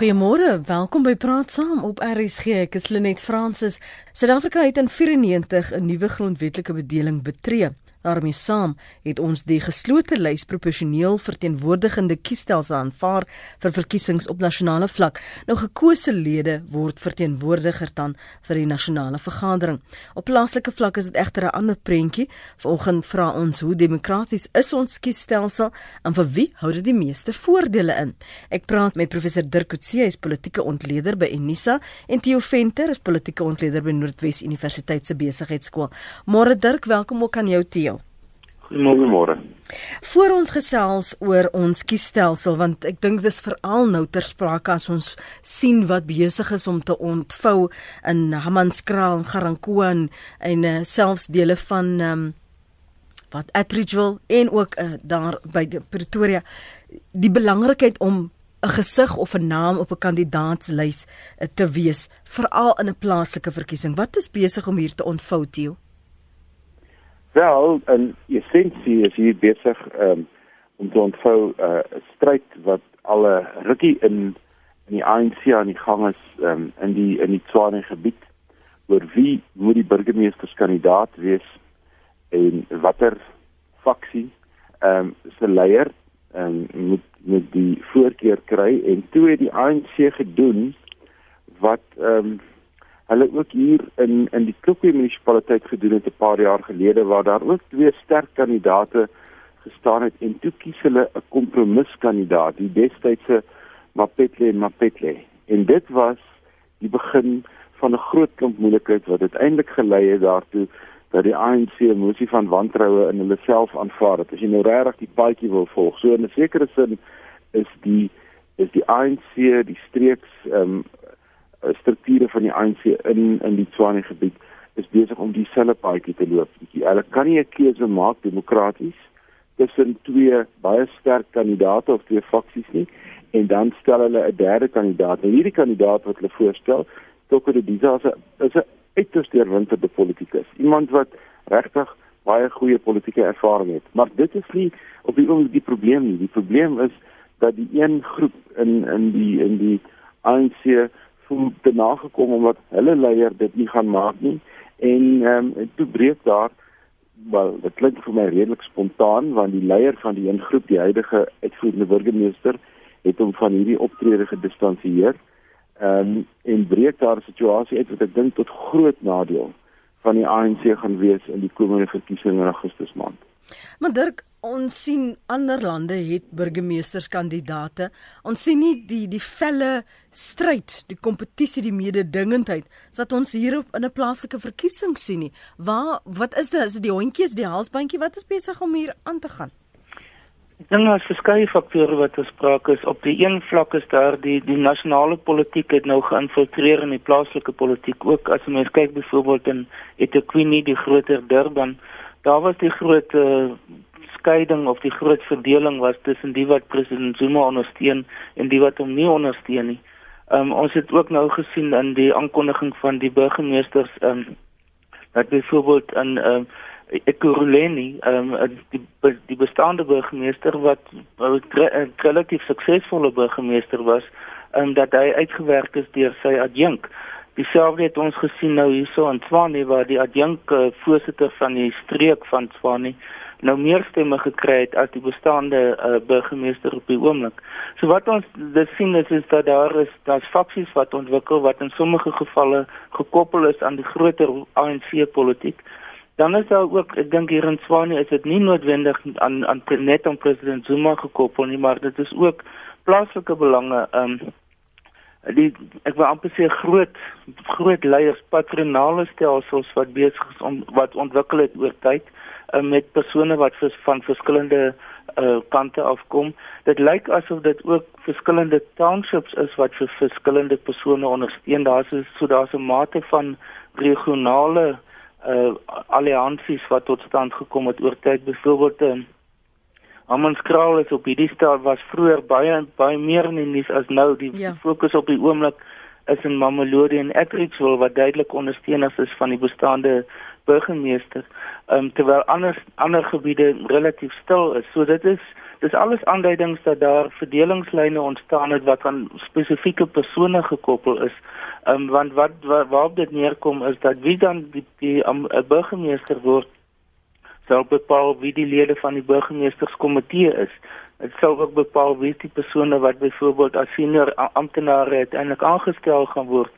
Goeiemôre, welkom by Praat Saam op RSG. Ek is Lenet Fransis. Suid-Afrika het in 94 'n nuwe grondwetlike bedeling betree daarmee saam het ons die geslote lys proporsioneel verteenwoordigende kiesstelsel aanvaar vir verkiesings op nasionale vlak. Nou gekose lede word verteenwoordiger dan vir die nasionale vergadering. Op plaaslike vlak is dit egter 'n ander prentjie. Vanoggend vra ons hoe demokraties is ons kiesstelsel en vir wie hou dit die meeste voordele in? Ek praat met professor Dirk Coetzee, hy's politieke ontleder by Unisa en Theo Venter is politieke ontleder by Noordwes Universiteit se besigheidskool. Môre Dirk, welkom ook aan jou Theo. Goeiemôre. Voor ons gesels oor ons kiesstelsel want ek dink dis veral nou ter sprake as ons sien wat besig is om te ontvou in Hammanskraal en Garankuwa en uh, selfs dele van um, wat Atteridgeville en ook uh, daar by Pretoria die belangrikheid om 'n gesig of 'n naam op 'n kandidaatslys uh, te wees veral in 'n plaaslike verkiesing. Wat is besig om hier te ontvou, Theo? Wel, in essensie is hier besig um, om te ontvou eh, 'n uh, stryd wat al 'n rukkie in in die ANC aan die gang is um, in die in die Tshwane gebied. Oor wie moet die burgemeesterskandidaat wees en watter faksie ehm um, se leier ehm um, moet met die voorkeur kry. En toe het die ANC gedoen wat ehm um, hulle ook hier in in die Klokwe munisipaliteit gedoen het 'n paar jaar gelede waar daar ook twee sterk kandidate gestaan het en toe kies hulle 'n kompromiskandidaat, die destydse Mapetle Mapetle. En dit was die begin van 'n groot klomp moeilikheid wat uiteindelik gelei het daartoe dat die ANC 'n mosie van wantroue in hulle self aanvaar het. As jy nou regtig die paadjie wil volg, so in 'n sekere sin is die is die ANC die streeks ehm um, strukture van die ANC in in die Tshwane gebied is besig om dieselfde paadjie te loop. Hulle kan nie 'n keuse maak demokraties tussen twee baie sterk kandidate of twee faksies nie en dan stel hulle 'n derde kandidaat. En hierdie kandidaat wat hulle voorstel, Toko de Diza is 'n uiters deurwinterde politikus. Iemand wat regtig baie goeie politieke ervaring het. Maar dit is nie op die oomblik die probleem nie. Die probleem is dat die een groep in in die in die ANC voel te nagekom omdat hulle leier dit nie gaan maak nie. En ehm um, toe breek daar wel dit klink vir my redelik spontaan want die leier van die een groep die huidige uitvoerende burgemeester het hom van hierdie optrede gedistansieer ehm um, en breek daar 'n situasie uit wat ek dink tot groot nadeel van die ANC gaan wees in die komende verkiesing in Augustus maand. Maar Dirk, ons sien ander lande het burgemeesterskandidaate. Ons sien nie die die felle stryd, die kompetisie, die mededingendheid wat ons hier op in 'n plaaslike verkiesing sien nie. Waar wat is dit? Is dit die hondjies, die halsbandjie wat is besig om hier aan te gaan? Ek dink daar's verskeie faktore wat gespreek is. Op die een vlak is daar die die nasionale politiek het nou geïnfiltreer in die plaaslike politiek ook. As jy mens kyk byvoorbeeld in eThekwini, die groter Durban, daar was die groot uh, skeiding of die groot verdeling was tussen die wat president Zuma ondersteun en die wat hom nie ondersteun nie. Um, ons het ook nou gesien in die aankondiging van die burgemeesters um, dat byvoorbeeld in um, Ekurhuleni um, die, die bestaande burgemeester wat 'n relatief suksesvolle burgemeester was, um, dat hy uitgewerk is deur sy adjunk. Dieselfde het ons gesien nou hierso in Tshwane waar die adjunk uh, voorsitter van die streek van Tshwane nou meer stemme gekry het as die bestaande uh, burgemeester op die oomblik. So wat ons dis sien is, is dat daar is daar's faksies wat ontwikkel wat in sommige gevalle gekoppel is aan die groter ANC politiek. Dan is daar ook ek dink hier in Tshwane is dit nie noodwendig aan aan net aan president Zuma gekoppel nie, maar dit is ook plaaslike belange um die ek wil amper sê groot groot leiers patronale stelsels wat besig is om wat ontwikkel het oor tyd uh, met persone wat vers, van verskillende uh, kante afkom. Dit lyk asof dit ook verskillende townships is wat vir verskillende persone ondersteun. Daar's so daar's 'n mate van regionale uh, alliansies wat tot stand gekom het oor tyd. Byvoorbeeld uh, Hammanskraal is op hierdie stad was vroeër baie baie meer in die nuus as nou die ja. fokus op die oomblik is in Mamelodi en Atteridgeville wat duidelik ondersteuners is van die bestaande burgemeester um, terwyl ander ander gebiede relatief stil is so dit is dis alles aanduidings dat daar verdelingslyne ontstaan het wat aan spesifieke persone gekoppel is. Ehm um, want wat waar, waarop dit neerkom is dat wie dan die, die um, burgemeester word sal bepaal wie die lede van die burgemeesterskomitee is. Dit sal ook bepaal wie die persone wat byvoorbeeld as senior amptenare uiteindelik aangestel gaan word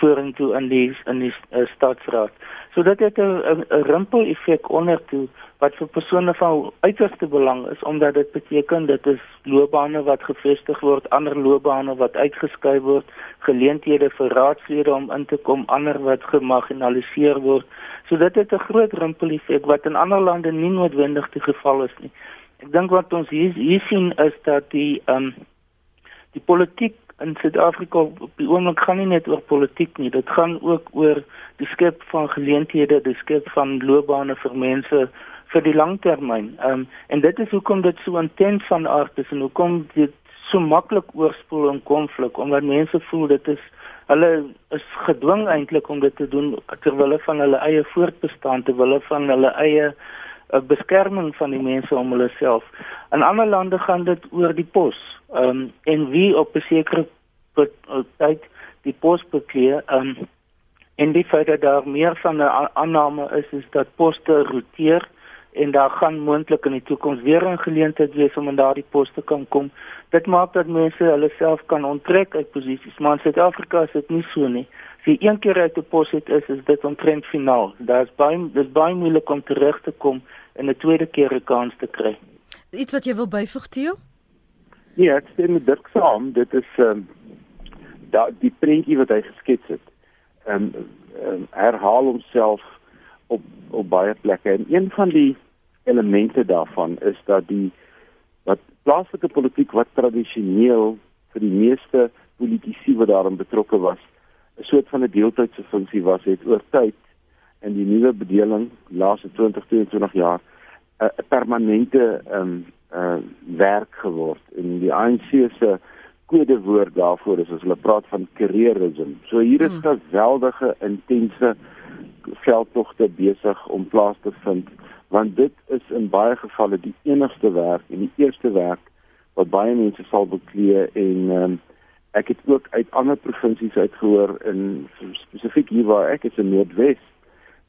vorentoe in die in die uh, staatsraad. So dit het 'n rimpel effek ondertoe wat vir persone van uiterste belang is omdat dit beteken dit is loopbane wat gevestig word, ander loopbane wat uitgeskuif word, geleenthede vir raadslede om in te kom, ander wat gemarginaliseer word. So dit het 'n groot rimpel effek wat in ander lande nie noodwendig die geval is nie. Ek dink wat ons hier hier sien is dat die ehm um, die politiek in Suid-Afrika op die oomblik gaan nie net oor politiek nie, dit gaan ook oor die skep van geleenthede, die skep van loopbane vir mense vir die langtermyn. Ehm um, en dit is hoekom dit so intens van aard is en hoekom dit so maklik oorspoel in konflik omdat mense voel dit is hulle is gedwing eintlik om dit te doen terwyl hulle van hulle eie voortbestaan terwyl hulle van hulle eie uh, beskerming van die mense om hulle self. In ander lande gaan dit oor die pos ehm um, en wie op 'n sekere tyd die pos bekleë ehm um, en die feit dat daar meer van 'n aanname is is dat poste roteer en daar gaan moontlik in die toekoms weer 'n geleentheid wees om in daardie poste kan kom. Dit maak dat mense hulle self kan onttrek uit posisies, maar in Suid-Afrika is dit nie so nie. As jy een keer uit 'n pos het, is, is dit omtrent finaal. Daar's baie dis baie moeilik om terug te kom en 'n tweede keer 'n kans te kry. Iets wat jy wil byvoeg, Theo? Nee, ek stem met Dirk saam. Dit is ehm um, daai die prentjie wat hy geskets het. Ehm um, um, herhaal homself op op baie plekke en een van die elemente daarvan is dat die wat plaaslike politiek wat tradisioneel vir die meeste politici wat daarin betrokke was 'n soort van 'n deeltydse funksie was het oor tyd in die nuwe bedeling laaste 20 22 jaar 'n permanente ehm um, uh werk geword en die ANC se kodewoord daarvoor is as hulle praat van careerism. So hier is hmm. geweldige intense veldtogte besig om plaas te vind want dit is in baie gevalle die enigste werk en die eerste werk wat baie mense sal beklee en um, ek het ook uit ander provinsies uitgehoor in spesifiek hier waar ek is in Noordwes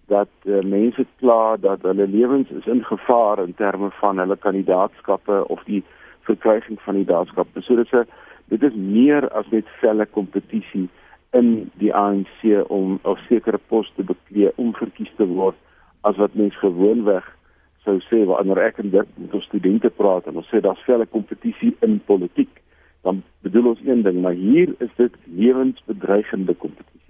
dat uh, mense kla dat hulle lewens is in gevaar in terme van hulle kandidaatskappe of die verkryging van die kandidaatskappe. So dit is dit is meer as net felle kompetisie in die ANC om 'n sekere pos te beklee om verkies te word as wat mens gewoonweg sou sê wanneer ek en dit met ons studente praat en ons sê daar's vele kompetisie in politiek dan bedoel ons een ding maar hier is dit lewensbedreigende kompetisie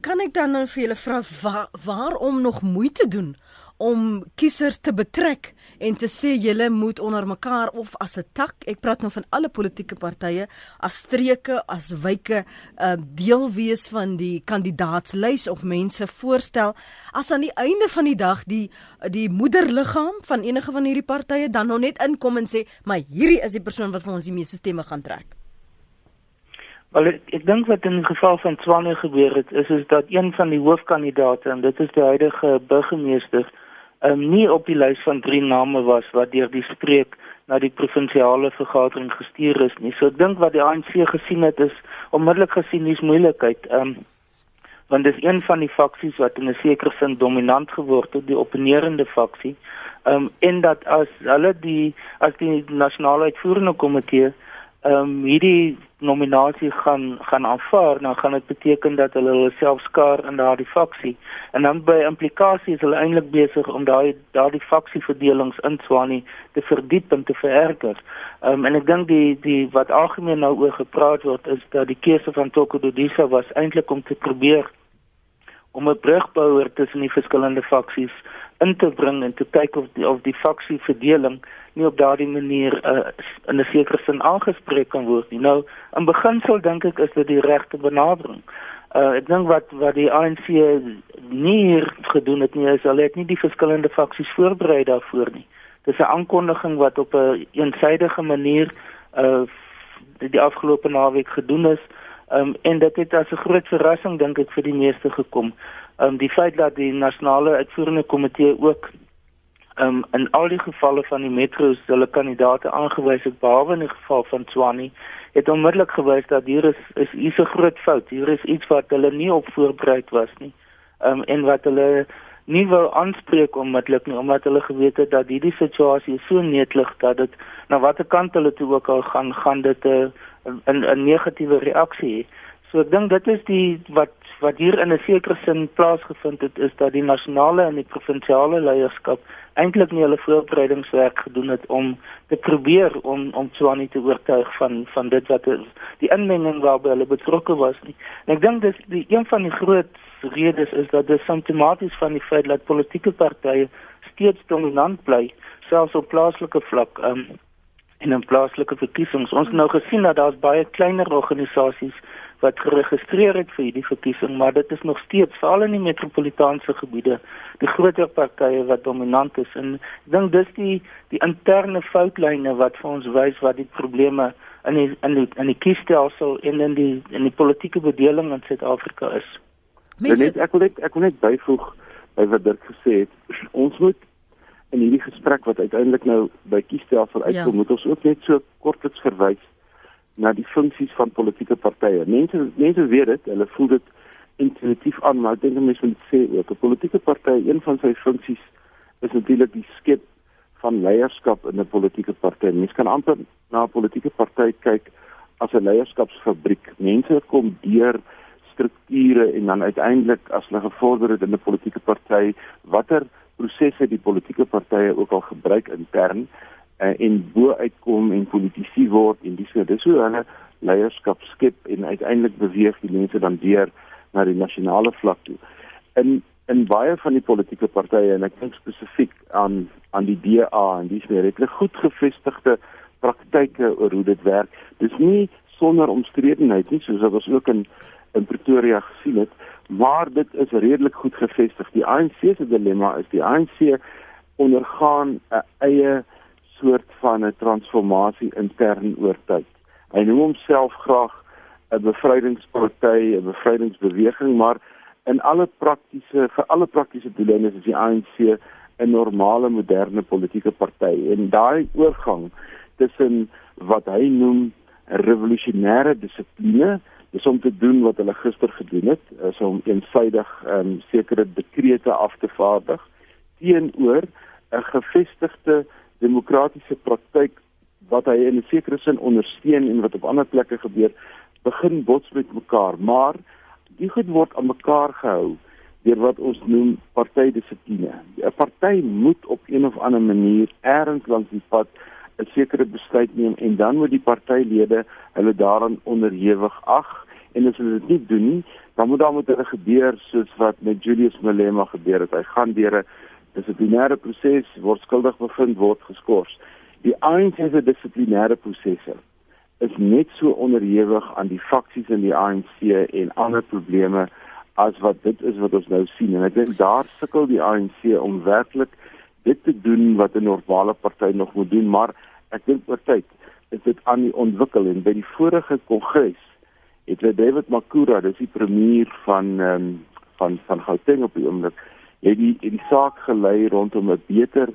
kan ek dan nou vir julle vra waar, waarom nog moeite doen om kiesers te betrek en te sê julle moet onder mekaar of as 'n tak, ek praat nou van alle politieke partye, as streke, as wyke, uh, deel wees van die kandidaatslys of mense voorstel as aan die einde van die dag die die moederliggaam van enige van hierdie partye dan nog net inkom en sê, "Maar hierdie is die persoon wat vir ons die meeste stemme gaan trek." Wel ek, ek dink wat in die geval van Tswane gebeur het is is dat een van die hoofkandidate en dit is die huidige burgemeester um, nie op die lys van drie name was wat deur die streek na die provinsiale vergadering gestuur is nie. So ek dink wat die ANC gesien het is onmiddellik gesien dis moeilikheid. Ehm um, want dis een van die faksies wat in 'n sekere sin dominant geword het, die opponerende faksie. Ehm um, en dat as hulle die as die nasionale uitvoerende komitee ehm um, hierdie nominasie gaan gaan aanvaar, dan gaan dit beteken dat hulle hulle self skaar in daardie faksie. En dan by implikasie is hulle eintlik besig om daai daardie faksieverdelings in Swani te verdiep en te vererger. Ehm um, en ek dink die die wat algemeen nou oor gepraat word is dat die keuse van Toko Dodisa was eintlik om te probeer om 'n brugbouer tussen die verskillende faksies in te bring en te kyk of die of die faksieverdeling nie op daardie manier uh, in 'n sekere sin aangespreek kan word nie. Nou, in beginsel dink ek is dit die regte benadering. Uh, ek dink wat wat die ANC nie hier gedoen het nie is hulle het nie die verskillende faksies voorberei daarvoor nie. Dis 'n aankondiging wat op 'n een eensidedige manier uh die afgelope naweek gedoen is. Um, en dit het as 'n groot verrassing dink ek vir die meeste gekom. Um die feit dat die nasionale uitvoerende komitee ook um, in al die gevalle van die metros hulle kandidate aangewys het behalwe in die geval van Tswane het onmiddellik gewys dat hier is is iets 'n groot fout. Hier is iets wat hulle nie op voorberei was nie. Um, en wat hulle nie wou aanspreek onmiddellik nie omdat hulle geweet het dat hierdie situasie so neetlig dat dit na watter kant hulle toe ook al gaan gaan dit 'n 'n 'n negatiewe reaksie hê. So ek dink dit is die wat wat hier in 'n sekere sin plaasgevind het is dat die nasionale en die provinsiale leierskap eintlik nie hulle voorbereidingswerk gedoen het om te probeer om om Tswane te oortuig van van dit wat is, die inmenging waarby hulle betrokke was nie. En ek dink dis die een van die groot redes is dat dit simptomaties van die feit dat politieke partye steeds dominant bly selfs op plaaslike vlak um, en in plaaslike verkiesings. Ons het nou gesien dat daar's baie kleiner organisasies wat geregistreer het vir hierdie verkiesing, maar dit is nog steeds veral in die metropolitaanse gebiede die groter partye wat dominant is en ek dink dis die die interne foutlyne wat vir ons wys wat die probleme in die in die in die kiesstelsel en in die in die politieke bedeling in Suid-Afrika is. Mense... Net, ek wil net ek wil net byvoeg by wat Dirk gesê het. Ons moet in hierdie gesprek wat uiteindelik nou by kiesstelsel uitkom, ja. moet ons ook net so kortliks verwys na die funksies van politieke partye. Mense mense weet dit, hulle voel dit intuïtief aan, maar ek dink mense moet sê ook 'n politieke party, een van sy funksies is natuurlik die skep van leierskap in 'n politieke party. Mense kan amper na 'n politieke party kyk as 'n leierskapsfabriek. Mense kom deur strukture en dan uiteindelik as hulle gevorder het in 'n politieke party, watter prosesse die politieke partye ook al gebruik intern uh, en bo uitkom en politisie word en dis so hoe hulle leierskap skep en uiteindelik beweeg die mense dan deur na die nasionale vlak toe. In in baie van die politieke partye en ek dink spesifiek aan aan die DA en dis meer het 'n goed gevestigde praktyke oor hoe dit werk. Dis nie sonder omstredenheid nie soos wat ons ook in in Pretoria gesien het, maar dit is redelik goed gevestig. Die ANC se dilemma is die ANC ondergaan 'n eie soort van 'n transformasie intern oor tyd. Hy noem homself graag 'n bevrydingsparty, 'n bevrydingsbeweging, maar in alle praktiese vir alle praktiese doeleindes is die ANC 'n normale moderne politieke party. En daai oorgang tussen wat hy noem revolusionêre dissipline, dis om te doen wat hulle gister gedoen het, is om eensydig um, sekere dekrete af te vaardig teenoor 'n gevestigde demokratiese praktyk wat hy in 'n sekere sin ondersteun en wat op ander plekke gebeur begin bots met mekaar. Maar die goed word aan mekaar gehou deur wat ons noem partydissipline. 'n party moet op een of ander manier eers langs die pad 'n sekere besluit neem en dan moet die partylede hulle daaraan onderhewig ag. En as hulle dit nie doen nie dan moet daar met hulle gebeur soos wat met Julius Malema gebeur het. Hy gaan deur 'n dissiplinêre proses word skuldig bevind word geskort. Die ANC se dissiplinêre prosesse is net so onderhewig aan die faksies in die ANC en ander probleme as wat dit is wat ons nou sien en ek dink daar sukkel die ANC om werklik dit te doen wat 'n normale party nog moet doen maar ek dink oor tyd is dit aan die ontwikkel en by die vorige kongres het David Makura dis die premier van um, van van Gauteng op die oomblik het die het die saak gelei rondom 'n beter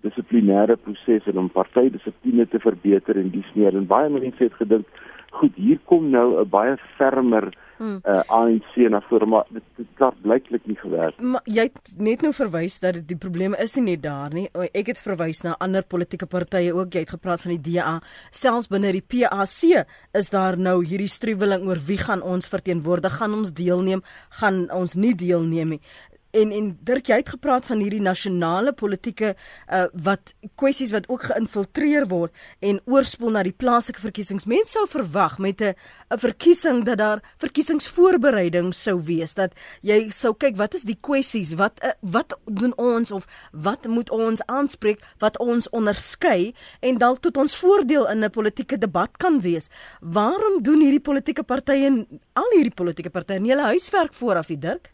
dissiplinêre proses en om partydissipline te verbeter en dis meer en baie mense het gedink goed hier kom nou 'n baie fermer hmm. uh, ANC na vore maar dit het blyklik nie gewerk. Maar jy het net nou verwys dat die probleme is nie net daar nie. Ek het verwys na ander politieke partye ook. Jy het gepraat van die DA. Selfs binne die PAC is daar nou hierdie struweling oor wie gaan ons verteenwoordig? Gaan ons deelneem? Gaan ons nie deelneem nie? En en Dirk jy het gepraat van hierdie nasionale politieke uh, wat kwessies wat ook geïnfiltreer word en oorspoel na die plaaslike verkiesings. Mense sou verwag met 'n 'n verkiesing dat daar verkiesingsvoorbereiding sou wees dat jy sou kyk wat is die kwessies wat uh, wat doen ons of wat moet ons aanspreek wat ons onderskei en dalk tot ons voordeel in 'n politieke debat kan wees. Waarom doen hierdie politieke partye al hierdie politieke partye nie hulle huiswerk vooraf, Dirk?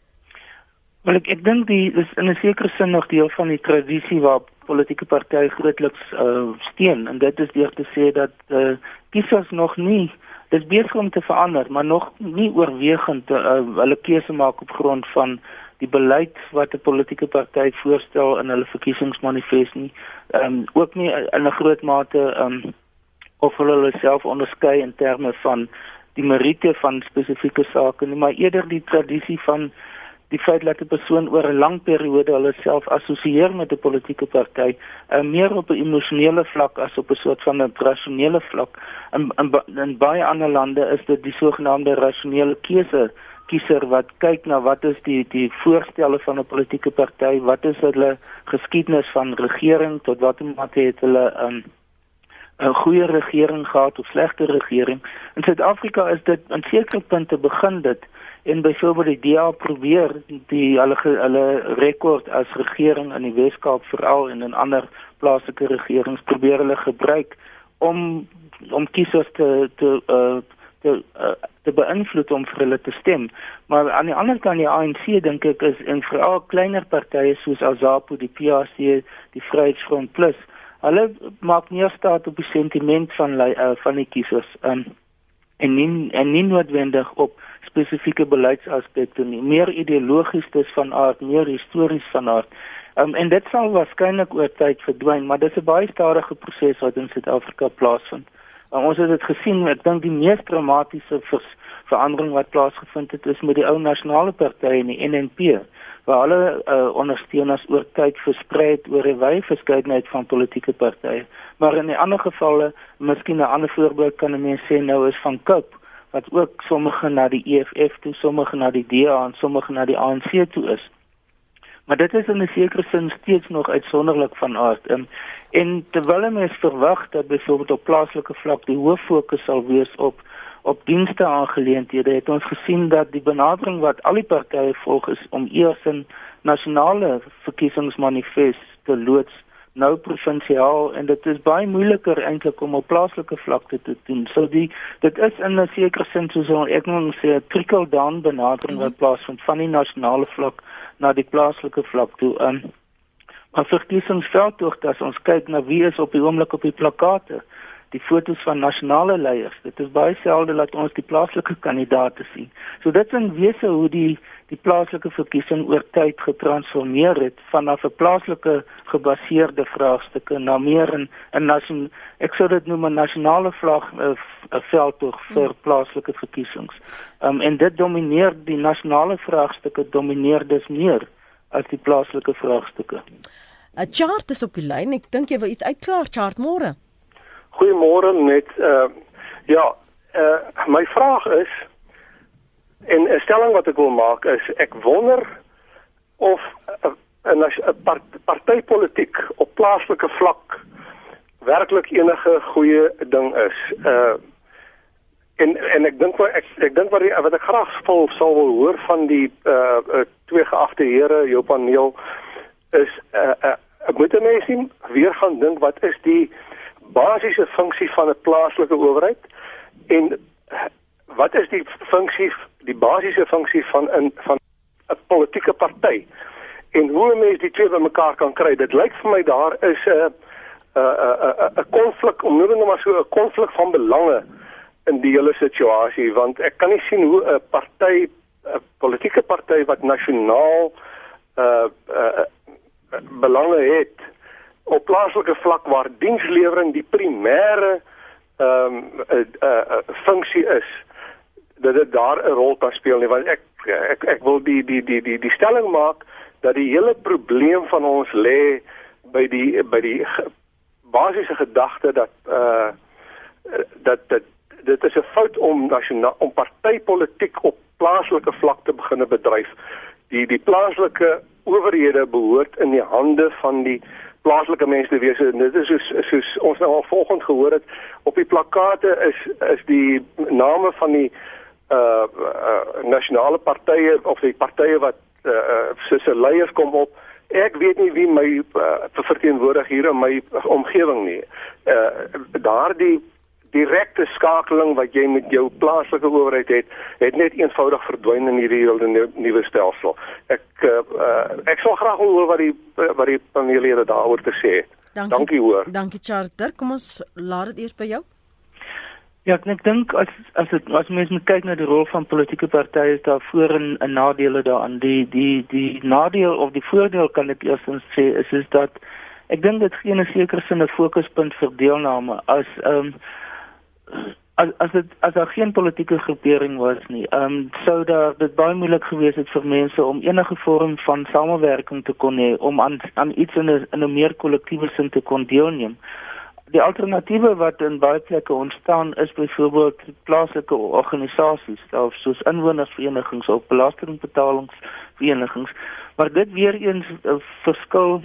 Wel ek ek dink die is in 'n sekere sin nog deel van die tradisie waar politieke partye grootliks uh, steun en dit is deur te sê dat uh, kiesers nog nie dis besig om te verander maar nog nie oorwegend uh, hulle keuse maak op grond van die beleid wat 'n politieke party voorstel in hulle verkiesingsmanifest nie. Ehm um, ook nie in 'n groot mate ehm um, of hulle hulle self onderskei in terme van die meriete van spesifieke sake nie, maar eerder die tradisie van die feit dat 'n persoon oor 'n lang periode hulle self assosieer met 'n politieke party, uh, meer op 'n emosionele vlak as op 'n soort van 'n rasionele vlak. In, in in baie ander lande is dit die sogenaamde rasionele keuse kiezer wat kyk na wat is die die voorstelle van 'n politieke party, wat is hulle geskiedenis van regering tot watter mate het hulle um, 'n goeie regering gehad of slegte regering. In Suid-Afrika is dit aan sekere punte begin dit en byvoorbeeld die DA probeer die hulle hulle rekord as regering in die Wes-Kaap veral en in ander plaaslike regerings probeer hulle gebruik om om kiesers te te uh, te uh, te beïnvloed om vir hulle te stem. Maar aan die ander kant die ANC dink ek is en veral kleiner partye soos Azapo, die PAC, die Vryheidsfront Plus, hulle maak meer staat op die sentiment van uh, van die kiesers um, en nie en nie noodwendig op spesifieke beleidsaspekte nie, meer ideologies dis van aard, meer histories van aard. Um, en dit sal waarskynlik oor tyd verdwyn, maar dis 'n baie stadige proses wat in Suid-Afrika plaasvind. Um, ons het dit gesien, ek dink die mees dramatiese vers, verandering wat plaasgevind het is met die ou nasionale party in die NNP waar alle uh, ondersteuners oor tyd versprei het oor 'n wye verskeidenheid van politieke partye. Maar in 'n ander gevalle, miskien 'n ander voorbeeld kan 'n mens sê nou is van Cope wat ook sommige na die EFF toe, sommige na die DA en sommige na die ANC toe is. Maar dit is in 'n sekere sin steeds nog uitsonderlik van aard. En, en terwyl mense verwag dat byvoorbeeld op plaaslike vlak die hoof fokus sal wees op op dienste aangeleenthede, het ons gesien dat die benadering wat al die partye volg is om eers 'n nasionale verkiesingsmanifest te loods nou provinsiaal en dit is baie moeiliker eintlik om op plaaslike vlak te doen. So die dit is in 'n sekere sin soos ek moet sê trickle down benadering wat mhm. plaasvind van die nasionale vlak na die plaaslike vlak toe. Um, maar vir kiesingsveldtog dat ons kyk na wie is op die oomblik op die plakate die fotos van nasionale leiers. Dit is baie selde dat ons die plaaslike kandidaate sien. So dit is in wese hoe die die plaaslike verkiesing oor tyd getransformeer het vanaf 'n plaaslike gebaseerde vraagstukke na meer 'n 'n nasion ek sou dit noem 'n nasionale vlag eh, 'n veldtog vir plaaslike verkiesings. Um, en dit domineer die nasionale vraagstukke domineer dus meer as die plaaslike vraagstukke. 'n Chart is op die lyn. Ek dink jy wil iets uitklaar chart môre. Goeiemôre net uh ja, uh my vraag is en 'n stelling wat ek wil maak is ek wonder of 'n 'n partytetiek op plaaslike vlak werklik enige goeie ding is. Uh en en ek dink ek ek dink wat die, wat ek graag vol sal wil hoor van die uh, uh twee geagte here jou paneel is uh, uh ek moet net sien weer gaan dink wat is die basiese funksie van 'n plaaslike owerheid en wat is die funksie die basiese funksie van 'n van 'n politieke party en hoe mense die twee bymekaar kan kry? Dit lyk vir my daar is 'n 'n konflik om nou net maar so 'n konflik van belange in die hele situasie want ek kan nie sien hoe 'n party 'n politieke party wat nasionaal uh, uh belange het op plaaslike vlak waar dienslewering die primêre ehm um, 'n uh, uh, uh, funksie is dat dit daar 'n rol kan speel nie want ek ek ek wil die die die die die stelling maak dat die hele probleem van ons lê by die by die basiese gedagte dat uh dat dat dit is 'n fout om nasionaal om partytetiek op plaaslike vlak te begine bedryf. Die die plaaslike owerhede behoort in die hande van die plaaslike mense te wees. En dit is soos soos ons nou al volgens gehoor het op die plakate is is die name van die uh, uh nasionale partye of die partye wat uh, uh se leiers kom op. Ek weet nie wie my uh, verteenwoordig hier in my omgewing nie. Uh daardie direkte skakeling wat jy met jou plaaslike owerheid het, het net eenvoudig verdwyn in hierdie hele nuwe stelsel. Ek uh, uh, ek sal graag hoor wat die wat die panelede daaroor te sê het. Dankie, Dankie hoor. Dankie Charter. Kom ons laat dit eers by jou. Ja, ek dink as as dit as mens moet kyk na die rol van politieke partye is daar voor en, en nadele daaraan. Die die die nadeel of die voordeel kan ek eerstens sê is is dat ek dink dit gee 'n sekere sin 'n fokuspunt vir deelname as ehm um, as as dit as daar geen politieke groepering was nie, ehm um, sou daar dit baie moeilik gewees het vir mense om enige vorm van samewerking te kon hê om aan aan iets in 'n in 'n meer kollektiewe sin te kon deelneem. Die alternatiewe wat in baie plekke ontstaan is byvoorbeeld plaaslike organisasies, soos inwonersverenigings of belastingbetalingsverenigings, maar dit weer eens uh, verskil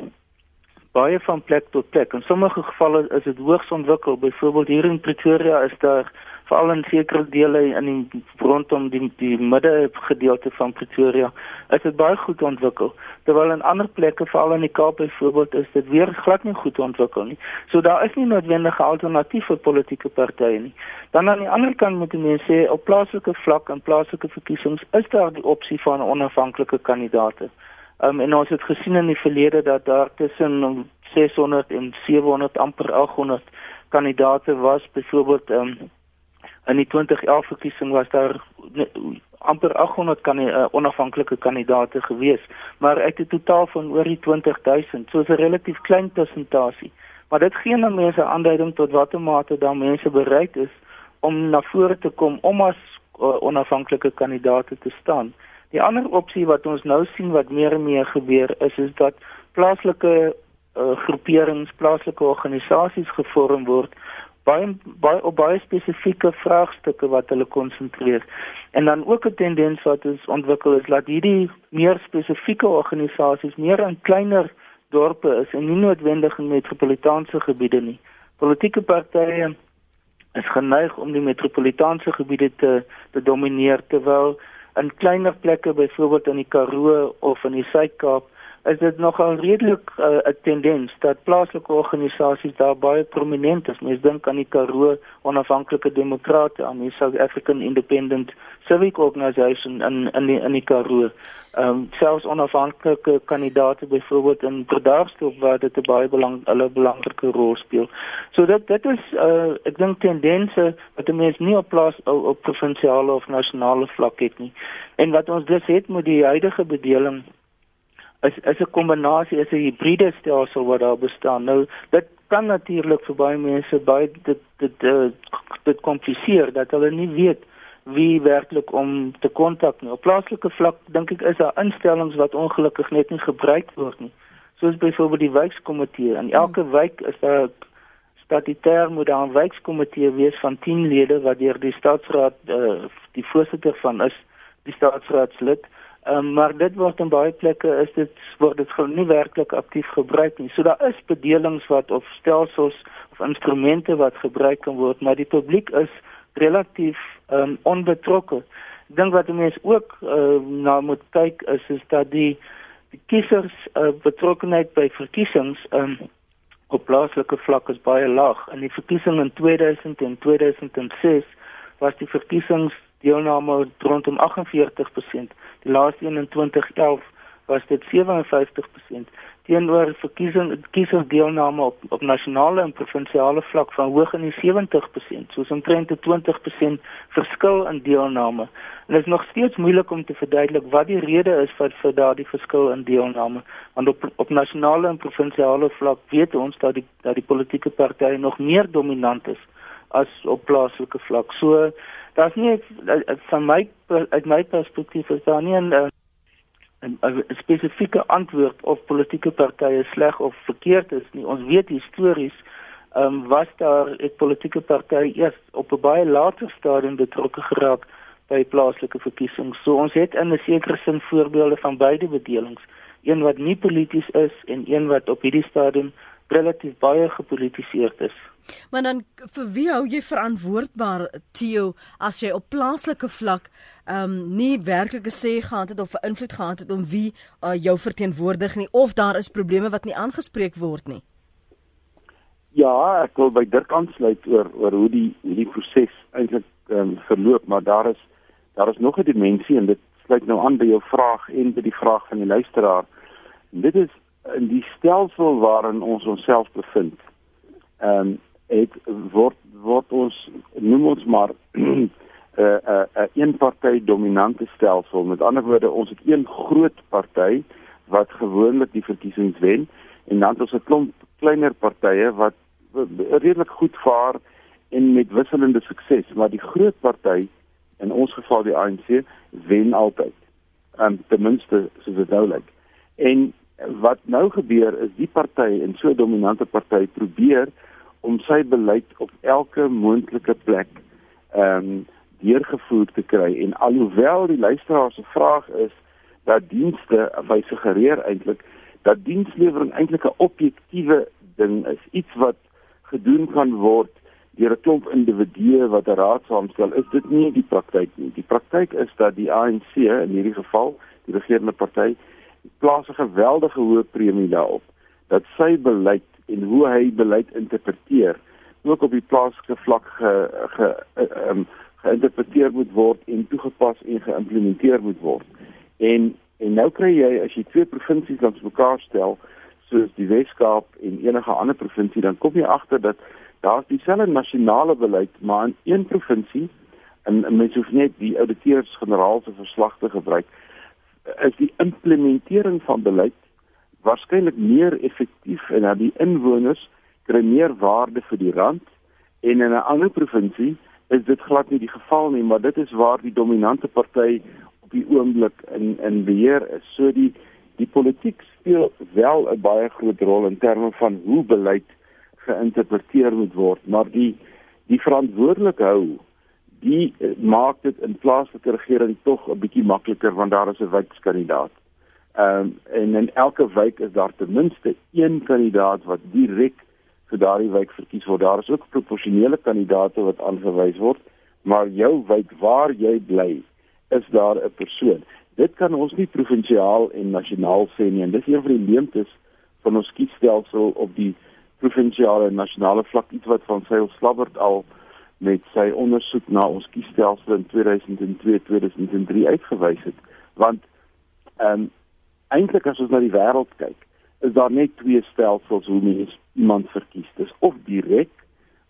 baie van plek tot plek. In sommige gevalle is dit hoogs ontwikkel. Byvoorbeeld hier in Pretoria is daar veral in sekere dele in die rondom die die midde gedeelte van Pretoria is dit baie goed ontwikkel. Terwyl in ander plekke veral in die Kaap byvoorbeeld is dit weer glad nie goed ontwikkel nie. So daar is nie noodwendige alternatiewe politieke partye nie. Dan aan die ander kant moet mense sê op plaaslike vlak en plaaslike verkiesings is daar die opsie van onafhanklike kandidaate. Um, en ons het gesien in die verlede dat daar tussen 600 en 700 amper 800 kandidate was byvoorbeeld um, in die 2011 verkiesing was daar amper 800 kan uh, onafhanklike kandidate gewees maar uit 'n totaal van oor die 20000 so 'n relatief klein persentasie. Maar dit gee nou mense aanduiding tot watter mate dan mense bereid is om na vore te kom om as uh, onafhanklike kandidate te staan. Die ander opsie wat ons nou sien wat meer en meer gebeur is is dat plaaslike uh, groeperings, plaaslike organisasies gevorm word baie baie op baie spesifieke vraagstukke wat hulle konsentreer. En dan ook 'n tendens wat ons ontwikkel is dat hierdie meer spesifieke organisasies meer in kleiner dorpe is en nie noodwendig in metropolitaanse gebiede nie. Politieke partye is geneig om die metropolitaanse gebiede te te domineer terwyl in kleiner plekke byvoorbeeld in die Karoo of in die Suid-Kaap is dit nogal redelik uh, 'n tendens dat plaaslike organisasies daar baie prominent is. Mens dink aan die Karoo Onafhanklike Demokrate, aan die South African Independent Civic Organisation in in die in die Karoo. Ehm um, selfs onafhanklike kandidaate byvoorbeeld in Bredasdorp waar dit 'n baie belang hulle belangrike rol speel. So dit dit is uh, ek dink tendense wat mense nie op plaas op, op provinsiale of nasionale vlak het nie. En wat ons dus het met die huidige bedeling is is 'n kombinasie is 'n hibriede stelsel wat daar bestaan. Nou dit kan natuurlik vir baie mense baie dit dit dit, dit kompliseer dat hulle nie weet wie werklik om te kontak nie. Op plaaslike vlak dink ek is daar instellings wat ongelukkig net nie gebruik word nie. Soos byvoorbeeld die wijkkomitee. In elke wijk is daar statutêr moet daar 'n wijkkomitee wees van 10 lede wat deur die staatsraad uh, die voorsitter van is, die staatsraadslid. Um, maar dit word in baie plekke is dit word dit gewoon nie werklik aktief gebruik nie. So daar is bedelings wat of stelsels of instrumente wat gebruik kan word, maar die publiek is relatief um, onbetrokke. Ek dink wat mense ook uh, na moet kyk is is dat die die kiesers uh, betrokkenheid by verkiesings um, op plaaslike vlak is baie laag. In die verkiesing in 2000 en 2006 was die verkiesings deelname rondom 48%. Die laaste een in 2011 was dit 57% teenoor verkiesing kiesersdeelname op op nasionale en provinsiale vlak van hoog in die 70%, soos omtrent 'n 20% verskil in deelname. En dit is nog steeds moeilik om te verduidelik wat die rede is vir vir daardie verskil in deelname. Want op op nasionale en provinsiale vlak weet ons dat die dat die politieke partye nog meer dominant is as op plaaslike vlak. So daar's nie van my uit my perspektief is daar nie 'n 'n spesifieke antwoord of politieke partye sleg of verkeerd is nie. Ons weet histories ehm um, was daar 'n politieke party eers op 'n baie later stadium betrokke geraak by plaaslike verkiesings. So ons het in 'n sekere sin voorbeelde van beide bedelings, een wat nie polities is en een wat op hierdie stadium relatief baie gepolitiseerd is. Maar dan vir wie hou jy verantwoordbaar Theo as jy op plaaslike vlak ehm um, nie werklike sê gehad het of 'n invloed gehad het om wie uh, jou verteenwoordig nie of daar is probleme wat nie aangespreek word nie? Ja, ek wil by Dirk aansluit oor oor hoe die hoe die proses eintlik ehm um, verloop, maar daar is daar is nog 'n dimensie en dit sluit nou aan by jou vraag en by die vraag van die luisteraar. En dit is in die stelsel waarin ons onsself bevind. Ehm um, het word word ons noem ons maar 'n 'n 'n een party dominante stelsel. Met ander woorde, ons het een groot party wat gewoonlik die verkiesings wen en dan ons 'n klomp kleiner partye wat redelik goed vaar en met wisselende sukses, maar die groot party in ons geval die ANC wen altyd. Ehm um, ten minste soos dit nou lyk. En wat nou gebeur is die party en so 'n dominante party probeer om sy beleid op elke moontlike plek ehm um, deurgevoer te kry. En alhoewel die luisteraar se vraag is dat dienste by suggereer eintlik dat dienslewering eintlik 'n objektiewe ding is iets wat gedoen kan word deur 'n klomp individue wat 'n raad saamstel is dit nie die praktyk nie. Die praktyk is dat die ANC in hierdie geval die regerende party plaas 'n geweldige hoë premie daarop dat sy beleid en hoe hy beleid interpreteer ook op die plaaslike vlak ge, ge um, geïnterpreteer moet word en toegepas en geïmplementeer moet word. En en nou kry jy as jy twee provinsies langs mekaar stel soos die Weskaap en enige ander provinsie dan kom jy agter dat daar's dieselfde nasionale beleid maar in een provinsie en mens hoef net die ouditeurs-generaal se verslag te gebruik is die implementering van beleid waarskynlik meer effektief en dat die inwoners kry meer waarde vir die rand en in 'n ander provinsie is dit glad nie die geval nie maar dit is waar die dominante party op die oomblik in in beheer is. So die die politiek speel wel 'n baie groot rol in terme van hoe beleid geïnterpreteer moet word maar die die verantwoordelik hou die maak dit in plaaslike regering tog 'n bietjie makliker want daar is 'n wykskandidaat Ehm um, en in elke wijk is daar ten minste een kandidaat wat direk vir daardie wijk verkies word. Daar is ook proporsionele kandidaate wat aangewys word, maar jou wijk waar jy bly, is daar 'n persoon. Dit kan ons nie provinsiaal en nasionaal sê nie en dis een van die leemtes van ons kiesstelsel op die provinsiale en nasionale vlak iets wat van sy slabberd al met sy ondersoek na ons kiesstelsel in 2002-2003 uitgewys het want ehm um, eintlik as ons na die wêreld kyk, is daar net twee stelsels hoe mens iemand verkies. Dis of direk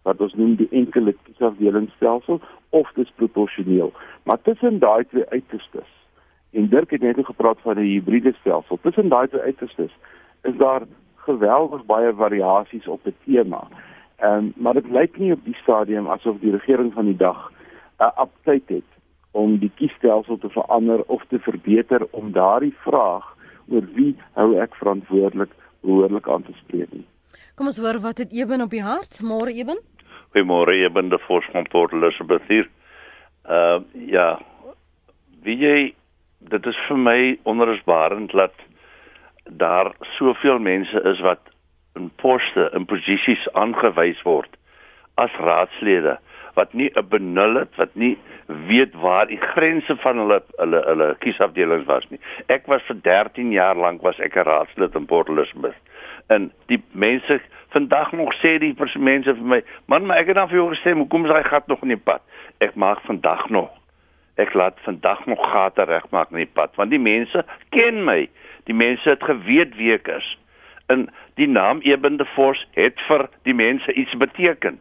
wat ons noem die enkele kiesafdelingsstelsel of dis proporsioneel. Maar tussen daai twee uiterstes en Dirk het net gepraat van 'n hibriede stelsel. Tussen daai twee uiterstes is daar geweldig baie variasies op 'n tema. Ehm um, maar dit lyk nie op die stadium asof die regering van die dag 'n uh, aptyd het om die kiesstelsel te verander of te verbeter om daardie vraag oor wie hou ek verantwoordelik behoorlik aan te spreek nie. Kom ons hoor wat het Eben op die hart? Môre Eben? Goeiemôre Eben, die voorspan Port Elizabeth hier. Uh ja. Wie jy dit is vir my onrusbarend dat daar soveel mense is wat in poste in posisies aangewys word as raadslede wat nie 'n benul het wat nie weet waar die grense van hulle hulle hulle kiesafdelings was nie. Ek was vir 13 jaar lank was ek 'n raadslid in Port Elizabeth. En die mense vandag nog sê die mense vir my, "Man, maar ek het dan vir jou gesê, hoekom is daai gat nog in die pad?" Ek maak vandag nog. Ek laat vandag nog gate regmaak in die pad want die mense ken my. Die mense het geweet wie ek is. En die naam Ebende Force het vir die mense iets beteken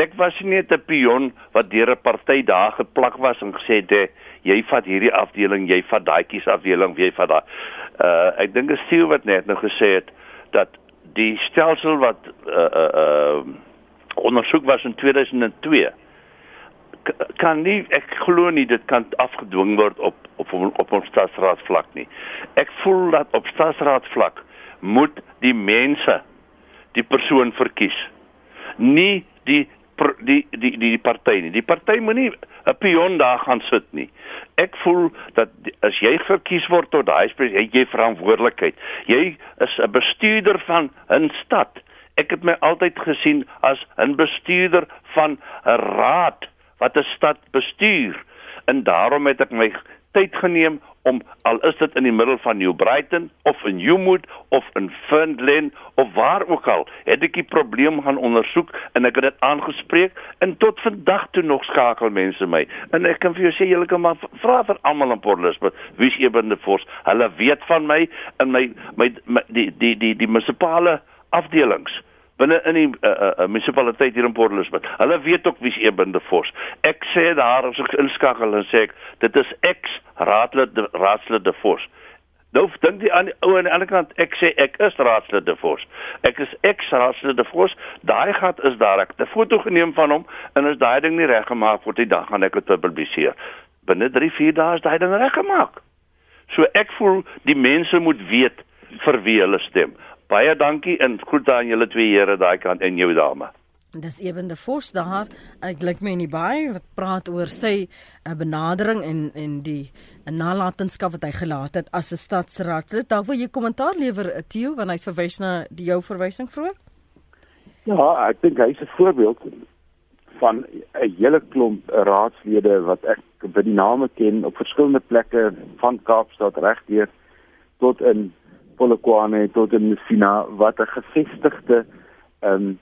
ek was nie net 'n pion wat deur 'n party daar geplak was en gesê het jy vat hierdie afdeling, jy vat daai kies afdeling, jy vat daai. Uh ek dink dit sê wat net nou gesê het dat die stelsel wat uh uh, uh ondersoek was in 2002 kan nie ek glo nie dit kan afgedwing word op op op ons staatsraad vlak nie. Ek voel dat op staatsraad vlak moet die mense die persoon verkies. Nie die die die die die party nie. Die party moenie 'n pion daar gaan sit nie. Ek voel dat as jy verkies word tot daai spesiaal jy verantwoordelikheid. Jy is 'n bestuurder van 'n stad. Ek het my altyd gesien as 'n bestuurder van 'n raad wat 'n stad bestuur. En daarom het ek my tyd geneem om al is dit in die middel van New Brighton of in Newmood of in Fernland of waar ook al, het ek die probleem gaan ondersoek en ek het dit aangespreek en tot vandag toe nog skakel mense my. En ek kan vir jou sê julle kan maar vra vir almal in Port Elizabeth, wie's Ebende Force? Hulle weet van my en my my, my die die die die munisipale afdelings binne in die uh, uh, munisipaliteit hier in Port Elizabeth. Hulle weet ook wie's Eben de Vos. Ek sê daar as ek inskakel en sê ek dit is ex raadlid raadslid de Vos. Nou dink die aan die ou aan die ander kant ek sê ek is raadslid de Vos. Ek is ex raadslid de Vos. Daai gat is daar ek 'n foto geneem van hom en as daai ding nie reggemaak word die dag gaan ek dit publiseer. Binne 3-4 dae is daai ding reggemaak. So ek voel die mense moet weet vir wie hulle stem. Baie dankie en groete aan julle twee here daai kant en jou dame. Dis Eben de Vos daar. Ek lyk my in die baie wat praat oor sy 'n uh, benadering en en die 'n nalatenskap wat hy gelaat het as 'n stadsraadslid. Daar wil jy kommentaar lewer, eh, Theo, want hy verwys na die jou verwysing vroeër. Ja, ek dink hy's 'n voorbeeld van 'n hele klomp raadslede wat ek by die name ken op verskillende plekke van Kaapstad regdeur tot in Polokwane tot in Messina wat 'n gevestigde ehm um,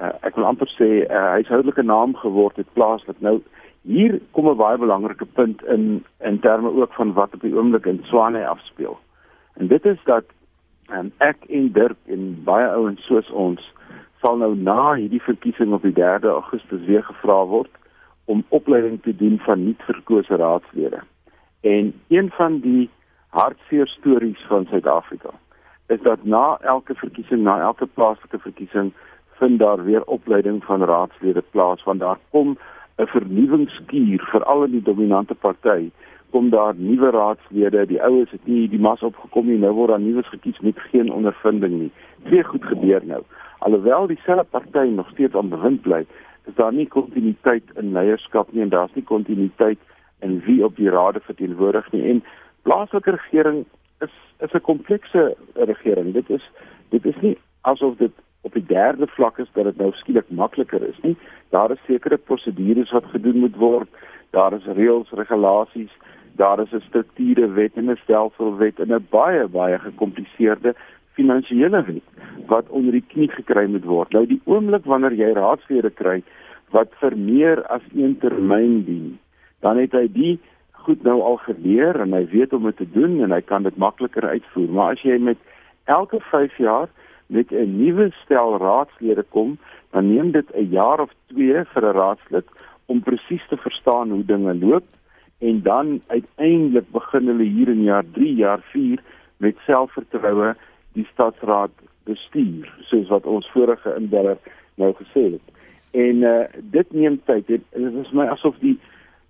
uh, ek wil amper sê 'n uh, huishoudelike naam geword het plaaslik. Nou hier kom 'n baie belangrike punt in in terme ook van wat op die oomblik in Swane afspeel. En dit is dat um, ek en Dirk en baie ouens soos ons sal nou na hierdie verkiesing op die 3de Augustus weer gevra word om opleiding te doen van nuut verkose raadslede. En een van die hartseer stories van Suid-Afrika is dat na elke verkiesing, na elke plaaslike verkiesing vind daar weer opleiding van raadslede plaas want daar kom 'n vernuwingskuur veral in die dominante party kom daar nuwe raadslede die oues het nie die mas opgekom nie nou word daar nuus gekies met geen ondervinding nie. Twee goed gebeur nou. Alhoewel dieselfde party nog steeds aan bewind bly is daar nie kontinuïteit in leierskap nie en daar's nie kontinuïteit in wie op die rade verteenwoordig nie. En plaaslike regering is is 'n komplekse regering. Dit is dit is nie asof dit op die derde vlak is dat dit nou skielik makliker is nie. Daar is sekere prosedures wat gedoen moet word. Daar is reëls, regulasies, daar is 'n strukture wet en 'n stelselwet en 'n baie baie gekompliseerde finansiële wet wat onder die knie gekry moet word. Nou die oomblik wanneer jy raadslede kry wat vir meer as een termyn dien, dan het hy die goed nou al geleer en hy weet hoe om dit te doen en hy kan dit makliker uitvoer. Maar as jy met elke 5 jaar met 'n nuwe stel raadslede kom, dan neem dit 'n jaar of 2 vir 'n raadslid om presies te verstaan hoe dinge loop en dan uiteindelik begin hulle hier in jaar 3, jaar 4 met selfvertroue die stadsraad bestuur, soos wat ons vorige inbeller nou gesê het. En uh dit neem tyd. Dit is my asof die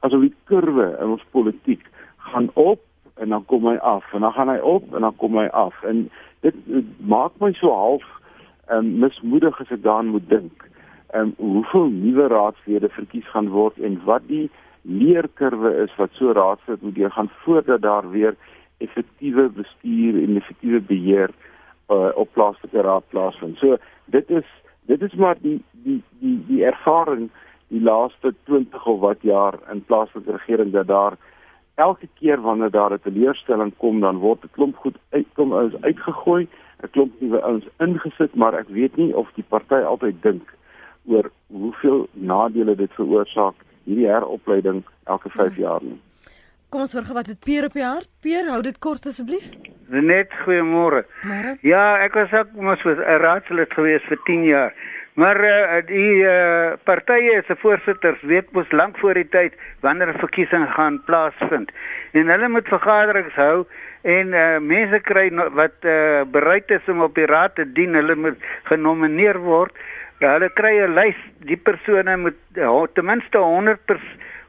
asof die kurwe in ons politiek gaan op en dan kom hy af en dan gaan hy op en dan kom hy af en dit, dit maak my so half um, mismoedig as ek daaraan moet dink. Ehm um, hoeveel nuwe raadslede verkies gaan word en wat die leerkurwe is wat so raadslid moet gaan voordat daar weer effektiewe bestuur en effektiewe beheer uh, op plaaslike raad plaasvind. So dit is dit is maar die die die die ervaring die laaste 20 of wat jaar in plaaslike regering dat daar elke keer wanneer daar 'n teleurstelling kom dan word 'n klomp goed uitkom ons uitgegooi, 'n klomp nuwe ouens ingesit, maar ek weet nie of die party altyd dink oor hoeveel nadele dit veroorsaak hierdie heropleiding elke 5 hmm. jaar nie. Kom ons vergeet wat dit Pier op die hart. Pier, hou dit kort asseblief. Net goeiemôre. Ja, ek was ook mos 'n raadslid gewees vir 10 jaar. Maar uh, die uh, partye se voorsitters weet mos lank voor die tyd wanneer 'n verkiesing gaan plaasvind. En hulle moet vergaderings hou en uh, mense kry no, wat uh, bereid is om op die raad te dien, hulle moet genomineer word. Ja, hulle kry 'n lys, die persone moet uh, ten minste 100 pers,